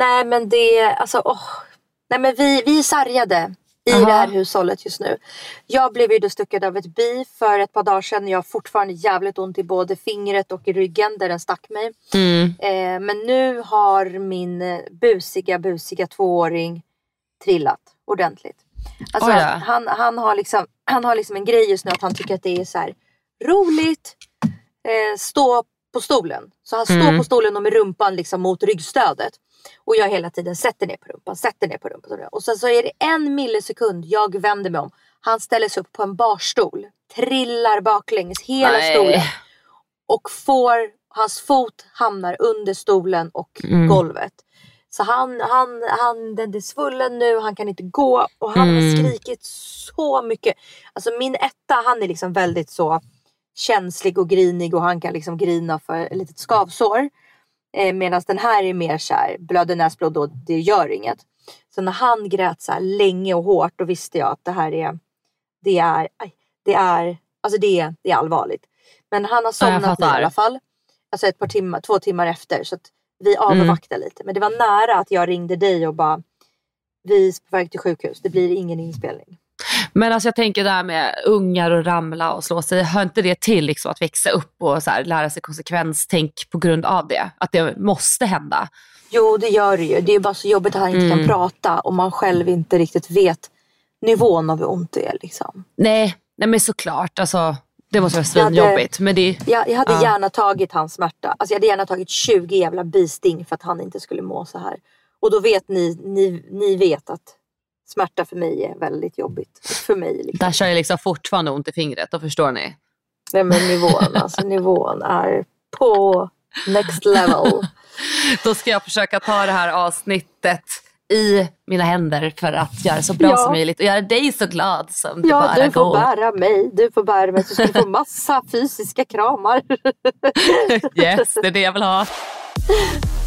Nej men det, alltså åh. Nej men vi, vi är sargade i Aha. det här hushållet just nu. Jag blev ju då stuckad av ett bi för ett par dagar sedan. Jag har fortfarande jävligt ont i både fingret och i ryggen där den stack mig. Eh, men nu har min busiga, busiga tvååring trillat ordentligt. Alltså, då. han, han, har liksom, han har liksom en grej just nu att han tycker att det är så här roligt. Eh, stå på stolen. Så han står på stolen och med rumpan liksom mot ryggstödet. Och jag hela tiden sätter ner på rumpan, sätter ner på rumpan. Och sen så är det en millisekund jag vänder mig om. Han ställer sig upp på en barstol. Trillar baklänges hela Nej. stolen. Och får, hans fot hamnar under stolen och Mm. golvet. Så han, han, han, den är svullen nu, han kan inte gå och han Mm. har skrikit så mycket. Alltså min etta han är liksom väldigt så känslig och grinig och han kan liksom grina för ett litet skavsår. Eh, Medan den här är mer såhär, blöder näsblod och det gör inget. Så när han grät så här länge och hårt då visste jag att det här är, det är, det är, alltså det är, det är allvarligt. Men han har Ja, somnat nu i alla fall. Alltså ett par timmar, två timmar efter. Så att vi avvaktar lite. Men det var nära att jag ringde dig och bara, vi är på väg till sjukhus, det blir ingen inspelning. Men alltså jag tänker det här med ungar och ramla och slå sig, hör inte det till liksom att växa upp och så här, lära sig konsekvenstänk på grund av det? Att det måste hända? Jo det gör det ju. Det är bara så jobbigt att han inte Mm. kan prata och man själv inte riktigt vet nivån av hur ont det är. Liksom. Nej, nej men såklart. Alltså, det måste vara Jag hade- svinjobbigt. Det, Jag, jag hade Ja. gärna tagit hans smärta. Alltså jag hade gärna tagit 20 jävla bisting för att han inte skulle må så här. Och då vet ni, ni, ni vet att smärta för mig är väldigt jobbigt. För mig liksom. där kör jag liksom fortfarande ont i fingret, då förstår ni. Nej men nivån, alltså nivån är på next level. Då ska jag försöka ta det här avsnittet i mina händer för att göra så bra Ja. som möjligt och göra dig så glad som det Ja, bara du får går. bära mig. Du får bära mig. Så ska du få massa fysiska kramar. Yes, det är det jag vill ha.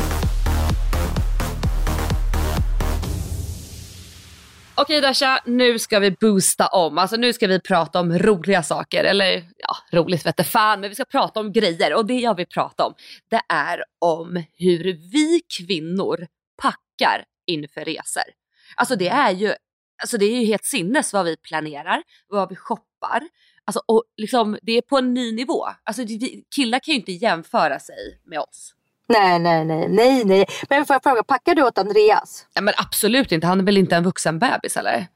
Okej Dasha, nu ska vi boosta om. Alltså nu ska vi prata om roliga saker. Eller ja, roligt vete fan, men vi ska prata om grejer. Och det jag vill prata om, det är om hur vi kvinnor packar inför resor. Alltså det är ju, alltså det är ju helt sinnes vad vi planerar, vad vi shoppar. Alltså, och liksom, det är på en ny nivå. Alltså, vi, killar kan ju inte jämföra sig med oss nej, nej, nej, nej, nej. Men får jag fråga, packar du åt Andreas? Ja, men absolut inte, han är väl inte en vuxen bebis eller?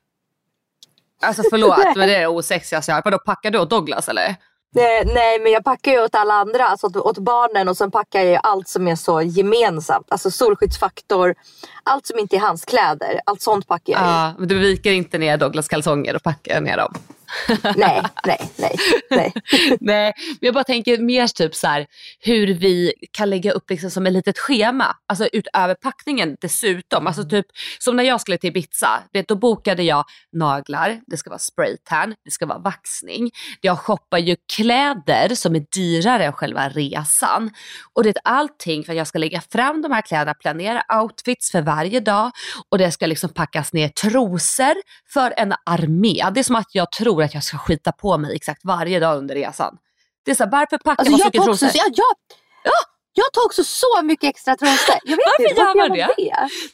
Alltså förlåt, men det är det osexigaste jag har. Vadå, packar du åt Douglas eller? Nej, nej, men jag packar ju åt alla andra, alltså åt, åt barnen och sen packar jag allt som är så gemensamt. Alltså solskyddsfaktor, allt som inte är hans kläder, allt sånt packar jag. Ja, men du viker inte ner Douglas kalsonger och packar ner dem. Nej, nej, nej, nej. Nej, men jag bara tänker mer typ så här hur vi kan lägga upp liksom som ett litet schema, alltså utöver packningen dessutom. Alltså typ som när jag skulle till Ibiza, vet, då bokade jag naglar, det ska vara spraytan, det ska vara vaxning. Jag shoppar ju kläder som är dyrare än själva resan. Och det är allting för att jag ska lägga fram de här kläderna, planera outfits för varje dag och det ska liksom packas ner trosor för en armé. Det är som att jag tror att jag ska skita på mig exakt varje dag under resan. Det är så här, varför packar Alltså man så mycket trosor? jag, jag, Jag tar också så mycket extra trosor. Jag vet Varför inte, gör man det?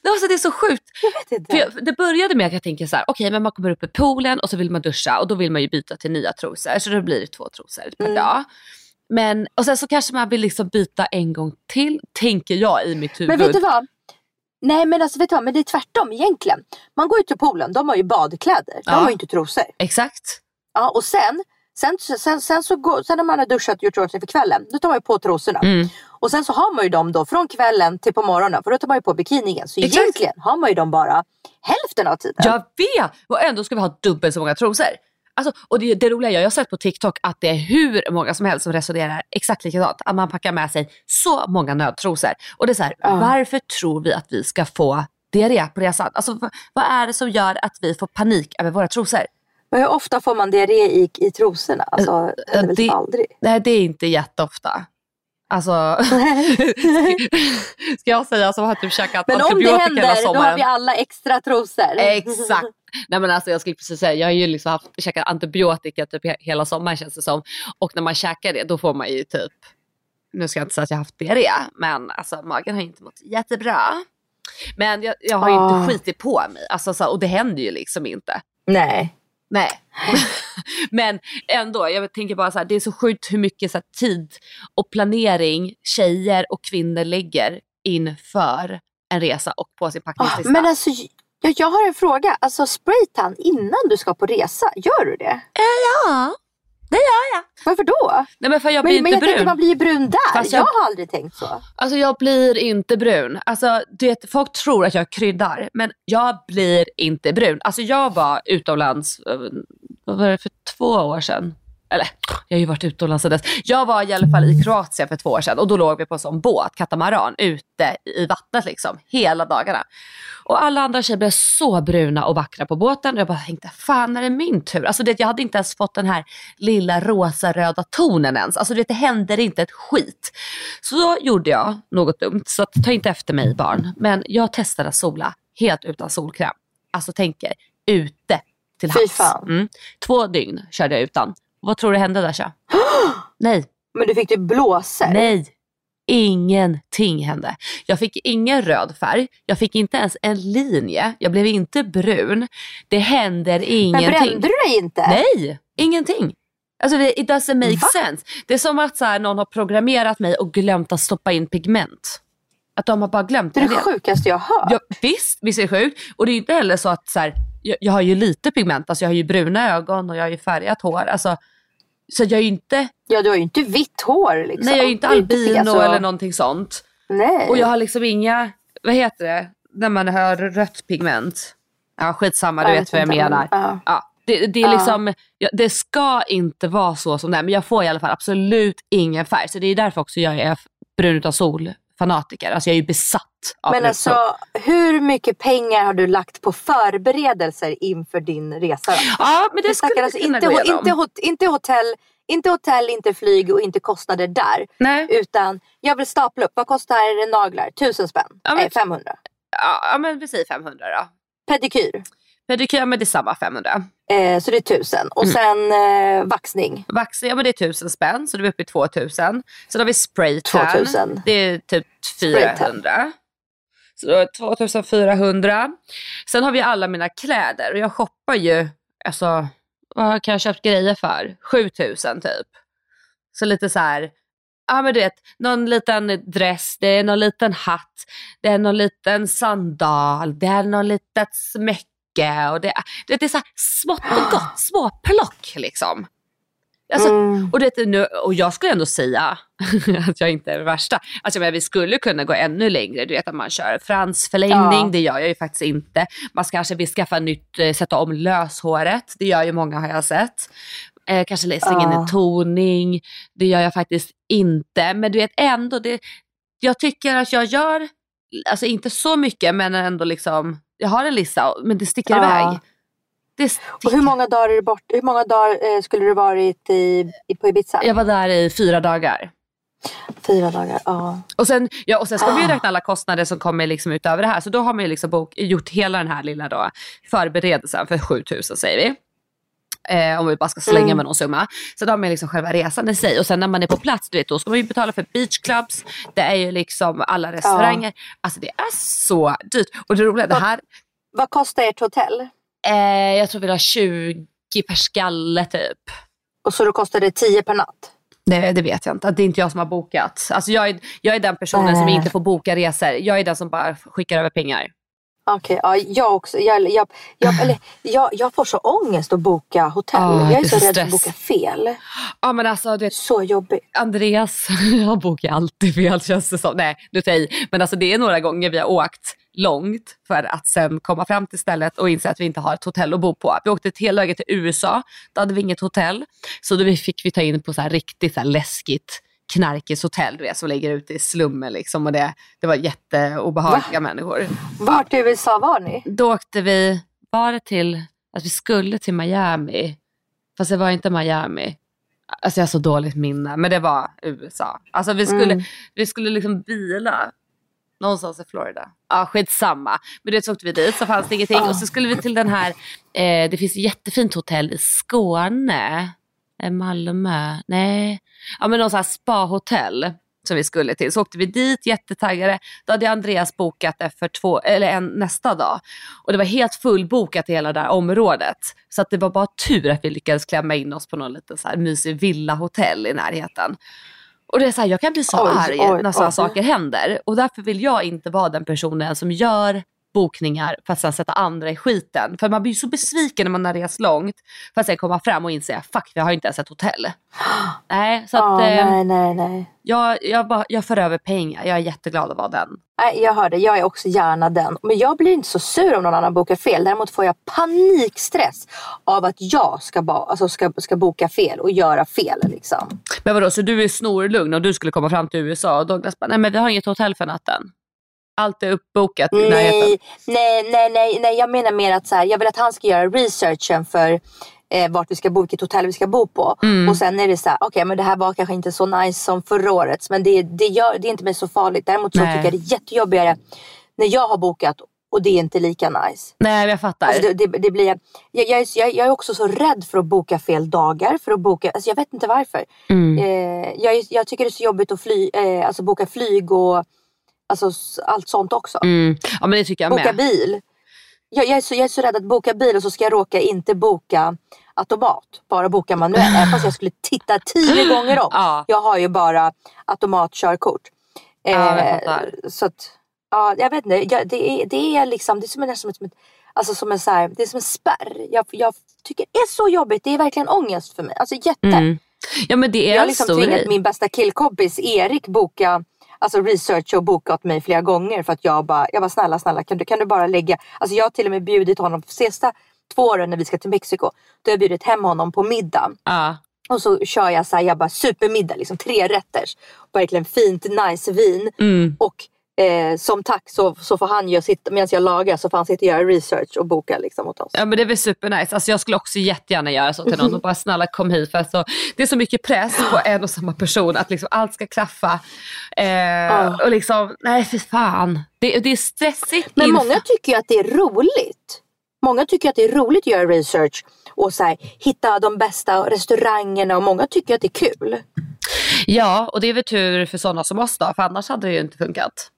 det? Alltså, det är så sjukt. Jag vet inte. Jag, det började med att jag tänker så här, okej men man kommer upp i poolen och så vill man duscha och då vill man ju byta till nya trosor. Så då blir det två trosor per Mm. dag. Men, och sen så kanske man vill liksom byta en gång till, tänker jag i mitt huvud. Men vet du vad? Nej men alltså vet du vad, men det är tvärtom egentligen. Man går ut till poolen, de har ju badkläder. De Ja. har ju inte trosor. Exakt. Ja, och sen, sen, sen, sen, så går, sen när man har duschat och gjort ordning för kvällen, då tar man ju på trosorna. Mm. Och sen så har man ju dem då från kvällen till på morgonen för då tar man ju på bikinin. Så Exakt. egentligen har man ju dem bara hälften av tiden. Jag vet! Och ändå ska vi ha dubbelt så många trosor. Alltså, och det, det roliga är, jag har sett på TikTok att det är hur många som helst som resonerar exakt likadant. Att man packar med sig så många nödtrosor. Och det är så här, Ja. varför tror vi att vi ska få diarré på resan? Alltså, vad, är det som gör att vi får panik över våra trosor? Men hur ofta får man diarré i, i trosorna? Alltså, det är väl det- typ aldrig. Nej, det är inte jätteofta. Alltså, ska jag säga som har typ käkat Men om det antibiotika hela händer, då sommaren? har vi alla extra trosor. Exakt. Nej men alltså jag skulle precis säga, jag har ju liksom haft, käkat antibiotika typ he- hela sommaren känns det som. Och när man käkar det då får man ju typ, nu ska jag inte säga att jag har haft diarré, men alltså magen har inte mått jättebra. Men jag, jag har ju Ah. inte skitit på mig, alltså, så, och det händer ju liksom inte. Nej. Nej. men ändå, jag tänker bara så här, det är så sjukt hur mycket så här, tid och planering tjejer och kvinnor lägger inför en resa och på sin Ah, packningslista. men alltså, jag, jag har en fråga. Alltså spraytan innan du ska på resa, gör du det? ja, det gör jag. Varför då? Nej men för jag blir Men, men inte jag tänkte brun. man blir brun där. Fast jag... jag- har aldrig tänkt så. Alltså jag blir inte brun. Alltså du vet, folk tror att jag kryddar men jag blir inte brun. Alltså jag var utomlands, eh, vad var det för två år sedan? Eller jag har ju varit utomlands sedan dess. Jag var i alla fall i Kroatien för två år sedan och då låg vi på en sån båt, katamaran, ute i vattnet liksom hela dagarna. Och alla andra tjejer blev så bruna och vackra på båten och jag bara tänkte, fan är det min tur? Alltså det, jag hade inte ens fått den här lilla rosa-röda tonen ens. Alltså det, det händer inte ett skit. Så då gjorde jag något dumt, så ta inte efter mig barn. Men jag testade att sola helt utan solkräm. Alltså tänker ute till havs. Mm. Två dygn körde jag utan. Vad tror du hände Dasha? Nej, Men du fick typ blåsor. nej. Ingenting hände. Jag fick ingen röd färg. Jag fick inte ens en linje. Jag blev inte brun. Det händer Men ingenting. brände du dig inte? Nej, ingenting. Alltså det, it doesn't make Va? sense. Det är som att så här, någon har programmerat mig och glömt att stoppa in pigment. Att de har bara glömt Det är det det. sjukaste jag har hört. Ja, visst, visst är det sjukt. Och det är ju inte heller så att så här, jag, jag har ju lite pigment. Alltså jag har ju bruna ögon och jag har ju färgat hår. Alltså, så jag är ju inte, Ja, du har ju inte vitt hår liksom. nej, jag är ju inte albino alltså- eller någonting sånt. Nej. Och jag har liksom inga, vad heter det, när man har rött pigment. Ja skitsamma, du Jag vet vad jag menar. ja. Ja, det, det är Ja. liksom, ja, det ska inte vara så som det är, men jag får i alla fall absolut ingen färg. Så det är därför också jag är brun utav sol fanatiker. Alltså jag är ju besatt av Men alltså, sol. hur mycket pengar har du lagt på förberedelser inför din resa? Då? Ja, men det skulle alltså inte, gå igenom. inte, hot- inte, hotell, inte hotell, inte flyg och inte kostnader där. Nej, Utan jag vill stapla upp, vad kostar naglar? Tusen spänn? Ja, men- Nej, 500. ja, ja, men vi säger 500 då. Pedikyr, Pedikyr, men det är samma 500. eh, så det är tusen. Och Mm. sen eh, vaxning, Vaxning, ja men det är 1000 spänn, så då är uppe i 2000. Sen har vi spraytan, 2000. det är typ Spraytan. 400. Så då är det 2400. Sen har vi alla mina kläder och jag shoppar ju, alltså vad kan jag köpt grejer för? 7000 typ. Så lite så här, ja men du vet, någon liten dress, det är någon liten hatt, det är någon liten sandal, det är någon litet smycke och det, är- det, det är så här smått och gott, små plock liksom. Alltså, Mm. och, det, nu, och jag skulle ändå säga att jag inte är det värsta. Alltså, men vi skulle kunna gå ännu längre. Du vet att man kör fransförlängning, Ja. det gör jag ju faktiskt inte. Man kanske vill skaffa nytt, eh, sätta om löshåret. Det gör ju många har jag sett. Eh, kanske slänga in Ja. en toning. Det gör jag faktiskt inte. Men du vet ändå, det, jag tycker att jag gör, alltså inte så mycket men ändå liksom, jag har en lista men det sticker Ja. iväg. Det Och sticker. hur många dagar, är du bort, hur många dagar eh, skulle du varit i, i, på Ibiza? Jag var där i fyra dagar. Fyra dagar, ja. Och sen, ja, och sen ska vi ju Ah. räkna alla kostnader som kommer liksom utöver det här. Så då har man ju liksom bok, gjort hela den här lilla då, förberedelsen för 7000 säger vi. Eh, om vi bara ska slänga Mm. med någon summa. Så då har man liksom själva resan i sig. Och sen när man är på plats, du vet, då ska man ju betala för beachclubs. Det är ju liksom alla restauranger. Alltså det är så dyrt. Och det roliga, det här, Vad kostar ert hotell? eh, jag tror vi har 20 per skalle typ. Och så då kostar det 10 per natt? Det, det vet jag inte. Det är inte jag som har bokat. Alltså jag, är, jag är den personen som Nej. inte får boka resor. Jag är den som bara skickar över pengar. Okej, ja, jag också. Jag, jag, jag, eller, jag, jag får så ångest att boka hotell. Ah, jag är så rädd att boka fel. Ja men alltså du vet, Så jobbigt. Andreas, han bokar alltid fel känns det som. Nej, nu tar jag i. Men alltså det är några gånger vi har åkt långt för att sen komma fram till stället och inse att vi inte har ett hotell att bo på. Vi åkte ett hela vägen till USA, då hade vi inget hotell. Så då fick vi ta in på så här riktigt så här läskigt knarkigt hotell du vet, som ligger ute i slummen liksom. Och det, det var jätteobehagliga människor. Vart i USA var ni? Då åkte vi, var det till, att vi skulle till Miami. Fast det var inte Miami. Alltså jag har så dåligt minne, men det var USA. Alltså vi skulle, Mm. vi skulle liksom bila någonstans i Florida. Ja, skitsamma. Men du vet så åkte vi dit så fanns det ingenting. Och så skulle vi till den här, eh, det finns ett jättefint hotell i Skåne. Eh, Malmö, nej. Ja men någon sån här spahotell som vi skulle till. Så åkte vi dit jättetaggade. Då hade Andreas bokat det för två, eller en, nästa dag. Och det var helt fullbokat i hela det här området. Så att det var bara tur att vi lyckades klämma in oss på någon liten så här mysig villahotell i närheten. Och det är så här, jag kan bli så Oj, arg oj, när sådana saker händer. Och därför vill jag inte vara den personen som gör bokningar för att sen sätta andra i skiten. För man blir ju så besviken när man har rest långt för att sen komma fram och inse fuck vi har inte ens ett hotell. Nej, så att Ja, eh, nej, nej, nej. jag, jag, bara, jag för över pengar. Jag är jätteglad att vara den. nej. Jag hörde, jag är också gärna den. Men jag blir inte så sur om någon annan bokar fel. Däremot får jag panikstress av att jag ska, ba, alltså ska, ska boka fel och göra fel. Liksom. Men vadå, så du är snorlugn och du skulle komma fram till USA och Douglas bara, nej men vi har inget hotell för natten. Allt är uppbokat i närheten. Nej, nej, nej, nej, jag menar mer att så här, jag vill att han ska göra researchen för eh, vart vi ska bo, vilket hotell vi ska bo på. Mm. Och sen är det så här, okej men det här var kanske inte så nice som förra årets. Men det, det, gör, det är inte mer så farligt. Däremot så Nej. tycker jag det är jättejobbigare när jag har bokat och det är inte lika nice. Nej, jag fattar. Alltså det, det, det blir, jag, jag, är, jag, jag är också så rädd för att boka fel dagar. För att boka, alltså jag vet inte varför. Mm. Eh, jag, jag tycker det är så jobbigt att fly, eh, alltså boka flyg och alltså, allt sånt också. Mm. Ja men det tycker jag Boka med. bil. Jag, jag, är så, jag är så rädd att boka bil och så ska jag råka inte boka automat. Bara boka manuellt. Även fast jag skulle titta tio gånger om. Ja. Jag har ju bara automatkörkort. Ja, Eh, så att, ja, jag vet inte. Jag, det, är, det är liksom, det är som en, som ett, alltså som en, så här, det är som en spärr. Jag, jag tycker det är så jobbigt. Det är verkligen ångest för mig. Alltså jätte. Mm. Ja men det är Jag har liksom tvingat min bästa killkompis Erik boka Alltså research och boka åt mig flera gånger för att jag bara, jag bara snälla snälla kan du, kan du bara lägga Alltså jag har till och med bjudit honom för sista två åren när vi ska till Mexiko. Då har jag bjudit hem honom på middag. Ja. Och så kör jag så här, jag bara supermiddag, liksom tre rätters. Verkligen fint, nice vin. Mm. Och eh, som tack så, så får han göra sitt, medan jag lagar så får han sitta och göra research och boka liksom åt oss. Ja men det är väl supernice. Alltså jag skulle också jättegärna göra så till någon och bara snälla kom hit. För alltså, det är så mycket press på en och samma person att liksom allt ska klaffa. Eh, Och liksom, nej fy fan. Det, det är stressigt. Men inför- många tycker ju att det är roligt. Många tycker att det är roligt att göra research och så här, hitta de bästa restaurangerna och många tycker att det är kul. Ja och det är väl tur för sådana som oss då. För annars hade det ju inte funkat.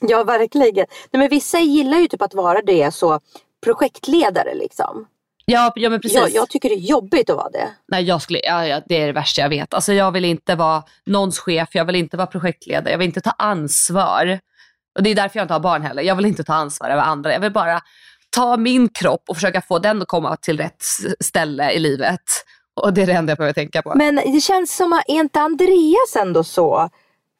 Ja, verkligen. Nej, men vissa gillar ju typ att vara det så projektledare liksom. Ja, ja men precis. Jag, jag tycker det är jobbigt att vara det. Nej, jag skulle, ja, ja, det är det värsta jag vet. Alltså, jag vill inte vara någons chef, jag vill inte vara projektledare, jag vill inte ta ansvar. Och Det är därför jag inte har barn heller. Jag vill inte ta ansvar över andra. Jag vill bara ta min kropp och försöka få den att komma till rätt ställe i livet. Och det är det enda jag behöver tänka på. Men det känns som att är inte Andreas ändå så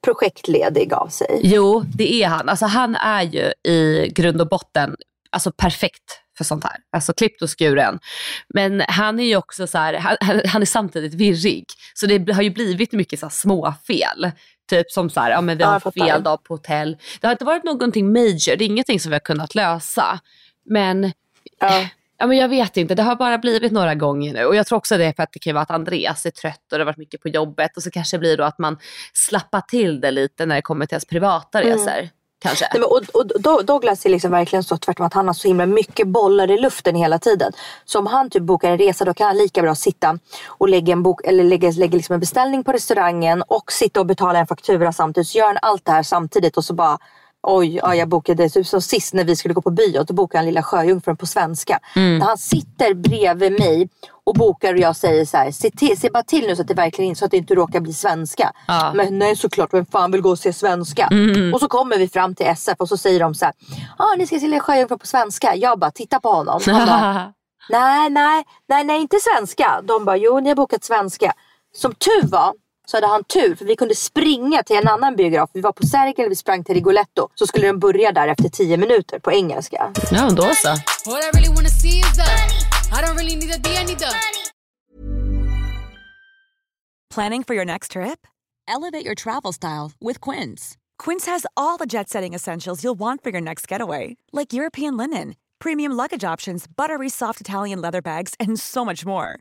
projektledig av sig? Jo, det är han. Alltså, han är ju i grund och botten alltså, perfekt för sånt här. Alltså klippt och skuren. Men han är ju också så här, han, han- är samtidigt virrig. Så det har ju blivit mycket så här små fel. Typ som så här, ja men vi Ja, har fattar. fel dag på hotell. Det har inte varit någonting major, det är ingenting som vi har kunnat lösa. Men Ja. Ja, men jag vet inte, det har bara blivit några gånger nu. Och jag tror också det är för att det kan vara att Andreas är trött och det har varit mycket på jobbet. Och så kanske det blir då att man slappar till det lite när det kommer till ens privata Mm. resor. kanske. Nej, men, och, och Douglas är liksom verkligen så tvärtom att han har så himla mycket bollar i luften hela tiden. Så om han typ bokar en resa då kan han lika bra sitta och lägga en, bok, eller lägga, lägga liksom en beställning på restaurangen och sitta och betala en faktura samtidigt. Så gör han allt det här samtidigt och så bara Oj, ja, jag bokade typ som sist när vi skulle gå på bio. Då bokade han Lilla Sjöjungfrun på svenska. Mm. Han sitter bredvid mig och bokar och jag säger så här, se, till, se bara till nu så att det verkligen så att det inte råkar bli svenska. Ja. Men nej såklart, vem fan vill gå och se svenska? Mm. Och så kommer vi fram till SF och så säger de så här, ah, ni ska se Lilla Sjöjungfrun på svenska. Jag bara, titta på honom. Han bara, nej, nej, nej, nej, inte svenska. De bara, jo ni har bokat svenska. Som tur var så hade han tur för vi kunde springa till en annan biograf. Vi var på Sergel och vi sprang till Rigoletto. Så skulle den börja där efter tio minuter på engelska. Ja, då så. Planning for your next trip? Elevate your travel style with Quince. Quince has all the jet setting essentials you'll want for your next getaway. Like European linen, premium luggage options, buttery soft Italian leather bags and so much more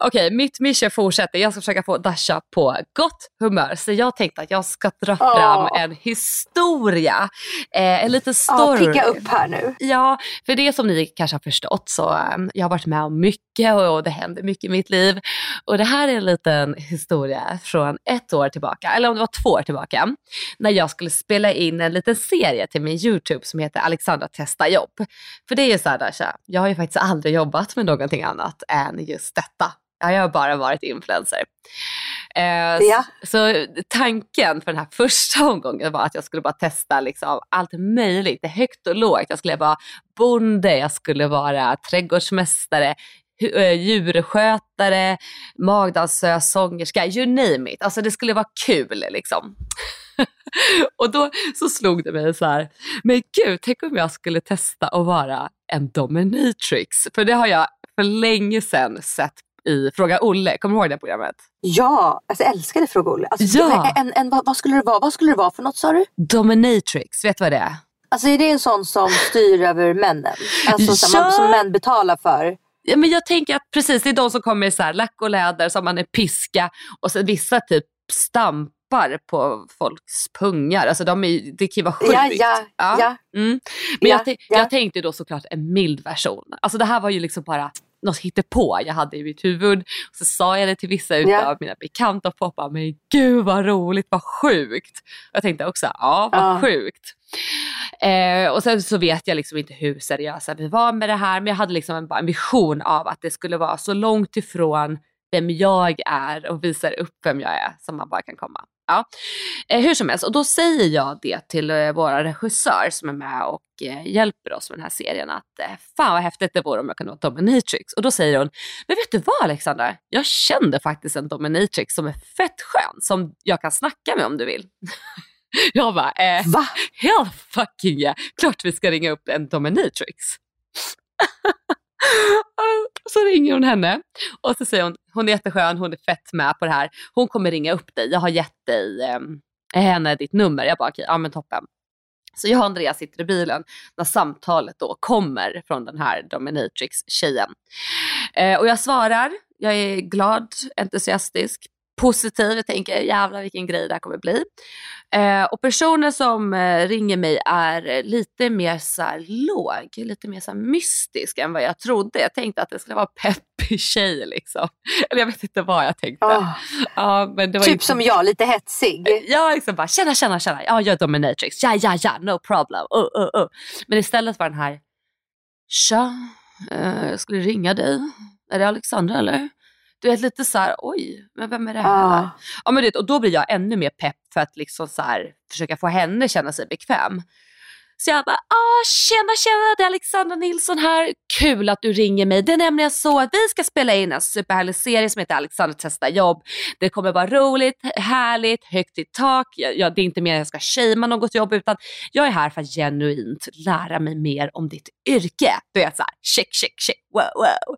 Okej, okay, mitt mission fortsätter. Jag ska försöka få Dasha på gott humör. Så jag tänkte att jag ska dra oh. fram en historia. Eh, en liten story. Ja, picka upp här nu. Ja, för det som ni kanske har förstått så um, jag har varit med om mycket och, och det händer mycket i mitt liv. Och det här är en liten historia från ett år tillbaka, eller om det var två år tillbaka. När jag skulle spela in en liten serie till min YouTube som heter Alexandra testar jobb. För det är ju så här Dasha, jag har ju faktiskt aldrig jobbat med någonting annat än just detta. Jag har bara varit influencer. Eh, ja. så, så, tanken för den här första omgången var att jag skulle bara testa liksom allt möjligt, det högt och lågt. Jag skulle vara bonde, jag skulle vara trädgårdsmästare, eh, djurskötare, magdansös, sångerska, you name it. Alltså det skulle vara kul liksom. och då så slog det mig så här, men gud, tänk om jag skulle testa att vara en dominatrix. För det har jag för länge sedan sett i Fråga Olle. Kommer du ihåg det programmet? Ja, alltså jag älskade Fråga Olle. Alltså, ja. En, en, vad, vad, skulle det vara? vad skulle det vara för något sa du? Dominatrix, vet du vad det är? Alltså är det en sån som styr över männen? Alltså ja. man, som män betalar för? Ja, men jag tänker att precis, det är de som kommer i så här lack och läder, som man är piska och så vissa typ stampar på folks pungar. Alltså de är, det kan ju vara sjukt. Ja, ja, ja. ja. Mm. Men ja, jag, jag tänkte då såklart en mild version. Alltså det här var ju liksom bara något hittepå jag hade i mitt huvud. Och så sa jag det till vissa yeah. av mina bekanta och poppade, men gud vad roligt, vad sjukt. Och jag tänkte också, ja vad uh. sjukt. Eh, och sen så vet jag liksom inte hur seriösa vi var med det här, men jag hade liksom en, en vision av att det skulle vara så långt ifrån vem jag är och visar upp vem jag är som man bara kan komma. Ja. Eh, hur som helst, och då säger jag det till eh, våra regissör som är med och eh, hjälper oss med den här serien att eh, fan vad häftigt det vore om jag kunde vara dominatrix. Och då säger hon, men vet du vad Alexandra? Jag kände faktiskt en dominatrix som är fett skön som jag kan snacka med om du vill. jag bara, eh, Va? Hell fucking yeah, klart vi ska ringa upp en dominatrix. Så ringer hon henne och så säger hon, hon är jätteskön, hon är fett med på det här. Hon kommer ringa upp dig, jag har gett dig eh, henne ditt nummer. Jag bara okej, ja men toppen. Så jag och Andreas sitter i bilen när samtalet då kommer från den här dominatrix-tjejen. Eh, och jag svarar, jag är glad, entusiastisk, positiv. Jag tänker jävlar vilken grej det här kommer bli. Eh, och personer som eh, ringer mig är lite mer så här låg, lite mer så här mystisk än vad jag trodde. Jag tänkte att det skulle vara peppig tjej liksom. Eller jag vet inte vad jag tänkte. Oh. Ja, men det var typ inte... som jag, lite hetsig. Ja, liksom bara tjena, tjena, tjena. Ja, jag är dominatrix. Ja, ja, ja, no problem. Uh, uh, uh. Men istället var den här, tja, eh, jag skulle ringa dig. Är det Alexandra eller? Du vet lite så här, oj, men vem är det här? Ah. Ja, men det, och då blir jag ännu mer pepp för att liksom så här, försöka få henne känna sig bekväm. Så jag bara, ah, tjena tjena, det är Alexandra Nilsson här. Kul att du ringer mig. Det är nämligen så att vi ska spela in en superhärlig serie som heter Alexandra testar jobb. Det kommer vara roligt, härligt, högt i tak. Jag, det är inte mer att jag ska shamea något jobb utan jag är här för att genuint lära mig mer om ditt yrke. Du vet såhär, check, check, check, wow, wow.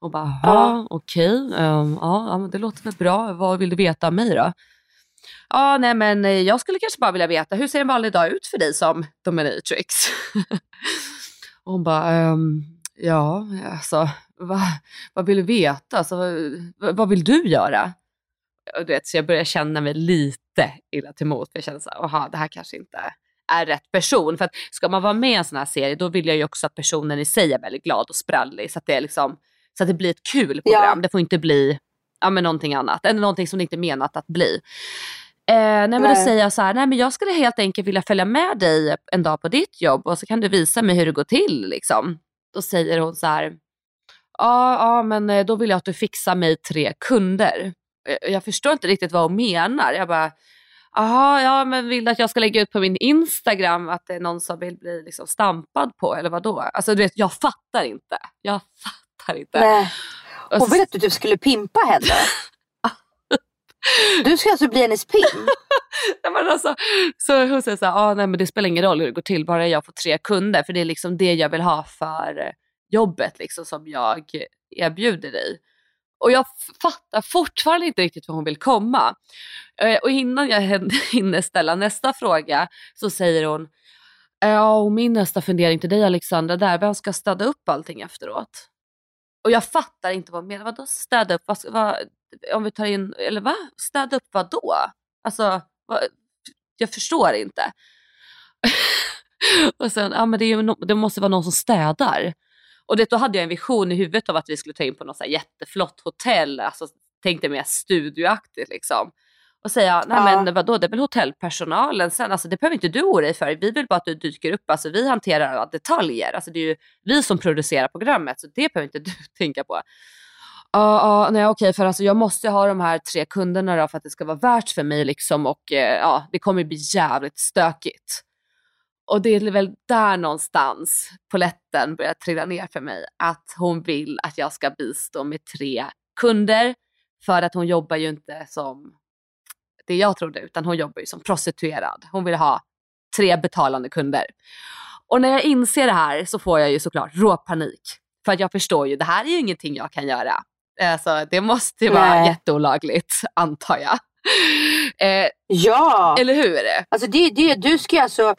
Och bara, ja okej, um, ja, ja det låter väl bra. Vad vill du veta av mig då? Ja, nej men eh, jag skulle kanske bara vilja veta, hur ser en vanlig dag ut för dig som dominatrix? och hon bara, ehm, ja, alltså, vad, vad vill du veta? Alltså, vad, vad vill du göra? Och du vet, så jag börjar känna mig lite illa till mot. För jag känner så här, aha, det här kanske inte är rätt person. För att ska man vara med i en sån här serie, då vill jag ju också att personen i sig är väldigt glad och sprallig. Så att det, är liksom, så att det blir ett kul program. Ja. Det får inte bli ja, men någonting annat, eller någonting som det inte är menat att bli. Eh, nej, men Då Nej. säger jag så här, nej men jag skulle helt enkelt vilja följa med dig en dag på ditt jobb och så kan du visa mig hur det går till. Liksom. Då säger hon så här, ja, ja men eh, då vill jag att du fixar mig tre kunder. Eh, Jag förstår inte riktigt vad hon menar. Jag bara, Jaha, ja men vill du att jag ska lägga ut på min Instagram att det är någon som vill bli liksom stampad på eller vad då? Alltså du vet, jag fattar inte. Jag fattar inte. Nej. Och så- ville att du typ skulle pimpa henne. Du ska alltså bli hennes pimp? Nej, men alltså, så hon säger så här, ah, nej men det spelar ingen roll hur det går till, bara jag får tre kunder. För det är liksom det jag vill ha för eh, jobbet liksom, som jag erbjuder dig. Och jag fattar fortfarande inte riktigt var hon vill komma. Eh, och innan jag hin- hinner ställa nästa fråga så säger hon, ja och min nästa fundering till dig Alexandra, där, vem ska städa upp allting efteråt? Och jag fattar inte vad hon menar. Vadå städa upp? Vad, vad, om vi tar in, eller va? Städa upp vad då? Alltså, vad, jag förstår inte. och sen, ja men det, är ju det måste vara någon som städar. Och det, då hade jag en vision i huvudet av att vi skulle ta in på något så här jätteflott hotell, alltså tänkte mer studioaktigt liksom. Och säga, nej Ja. men vadå, det är väl hotellpersonalen sen, alltså det behöver inte du oroa dig för, vi vill bara att du dyker upp, alltså vi hanterar alla detaljer, alltså det är ju vi som producerar programmet, så det behöver inte du tänka på. Ja, ja, nej okej, för alltså jag måste ha de här tre kunderna då för att det ska vara värt för mig liksom och eh, ja, det kommer bli jävligt stökigt. Och det är väl där någonstans poletten börjar trilla ner för mig. Att hon vill att jag ska bistå med tre kunder. För att hon jobbar ju inte som det jag trodde, utan hon jobbar ju som prostituerad. Hon vill ha tre betalande kunder. Och när jag inser det här så får jag ju såklart råpanik. För att jag förstår ju, det här är ju ingenting jag kan göra. Alltså, det måste ju vara Nej. jätteolagligt, antar jag. Eh, Ja! eller hur? Alltså det, det, du ska alltså,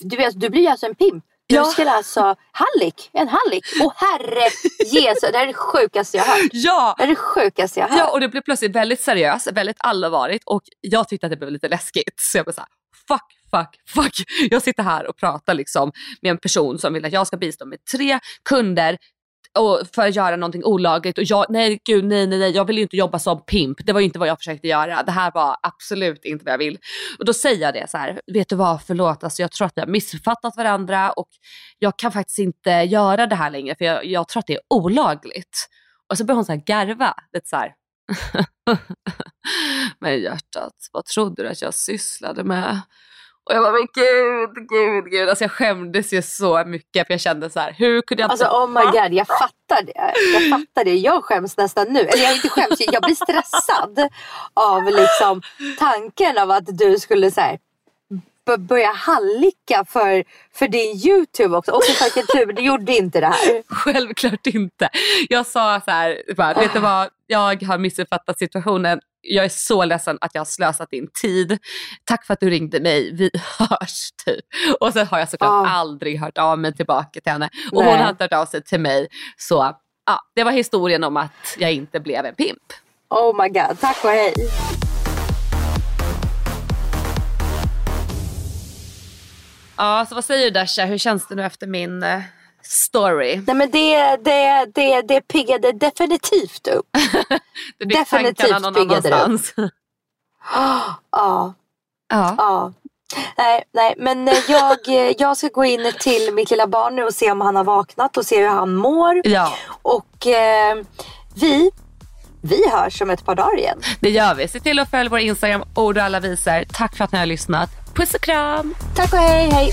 du, vet, du blir alltså en pimp. Du Ja. ska alltså, hallick, en hallick. Åh herre Jesus, det här är det sjukaste jag har hört. Ja! Det är det sjukaste jag har Ja, hört. och det blev plötsligt väldigt seriöst, väldigt allvarligt och jag tyckte att det blev lite läskigt. Så jag blev såhär, fuck, fuck, fuck. Jag sitter här och pratar liksom med en person som vill att jag ska bistå med tre kunder och för att göra någonting olagligt och jag, nej gud nej nej nej jag vill ju inte jobba som pimp. Det var ju inte vad jag försökte göra. Det här var absolut inte vad jag vill. Och då säger jag det så här, vet du vad förlåt alltså jag tror att vi har missuppfattat varandra och jag kan faktiskt inte göra det här längre för jag, jag tror att det är olagligt. Och så börjar hon så här garva, lite så här. Men hjärtat, vad trodde du att jag sysslade med? Och jag bara, men gud, gud, gud. Alltså jag skämdes ju så mycket för jag kände så här, hur kunde jag Alltså oh my god, jag fattar det. Jag fattar det. Jag skäms nästan nu. Eller jag inte skäms, jag blir stressad av liksom tanken av att du skulle så här, börja hallicka för, för din YouTube också. Och för kultur, du gjorde inte det här. Självklart inte. Jag sa så här, bara, vet du vad, jag har missuppfattat situationen. Jag är så ledsen att jag har slösat din tid. Tack för att du ringde mig. Vi hörs typ. Och sen har jag såklart Ah. aldrig hört av mig tillbaka till henne. Och Nej. hon har inte hört av sig till mig. Så ja, det var historien om att jag inte blev en pimp. Oh my god, tack och hej. Ja, så vad säger du Dasha, hur känns det nu efter min eh, story? Nej men det, det, det, det piggade definitivt upp. det definitivt någon piggade det upp. annanstans. Ja, ja. ja. Nej, nej, men eh, jag, eh, jag ska gå in till mitt lilla barn nu och se om han har vaknat och se hur han mår. Ja. Och eh, vi, vi hörs om ett par dagar igen. Det gör vi. Se till att följa vår Instagram, ord och alla visar. Tack för att ni har lyssnat. Puss och kram! Tack och hej, hej!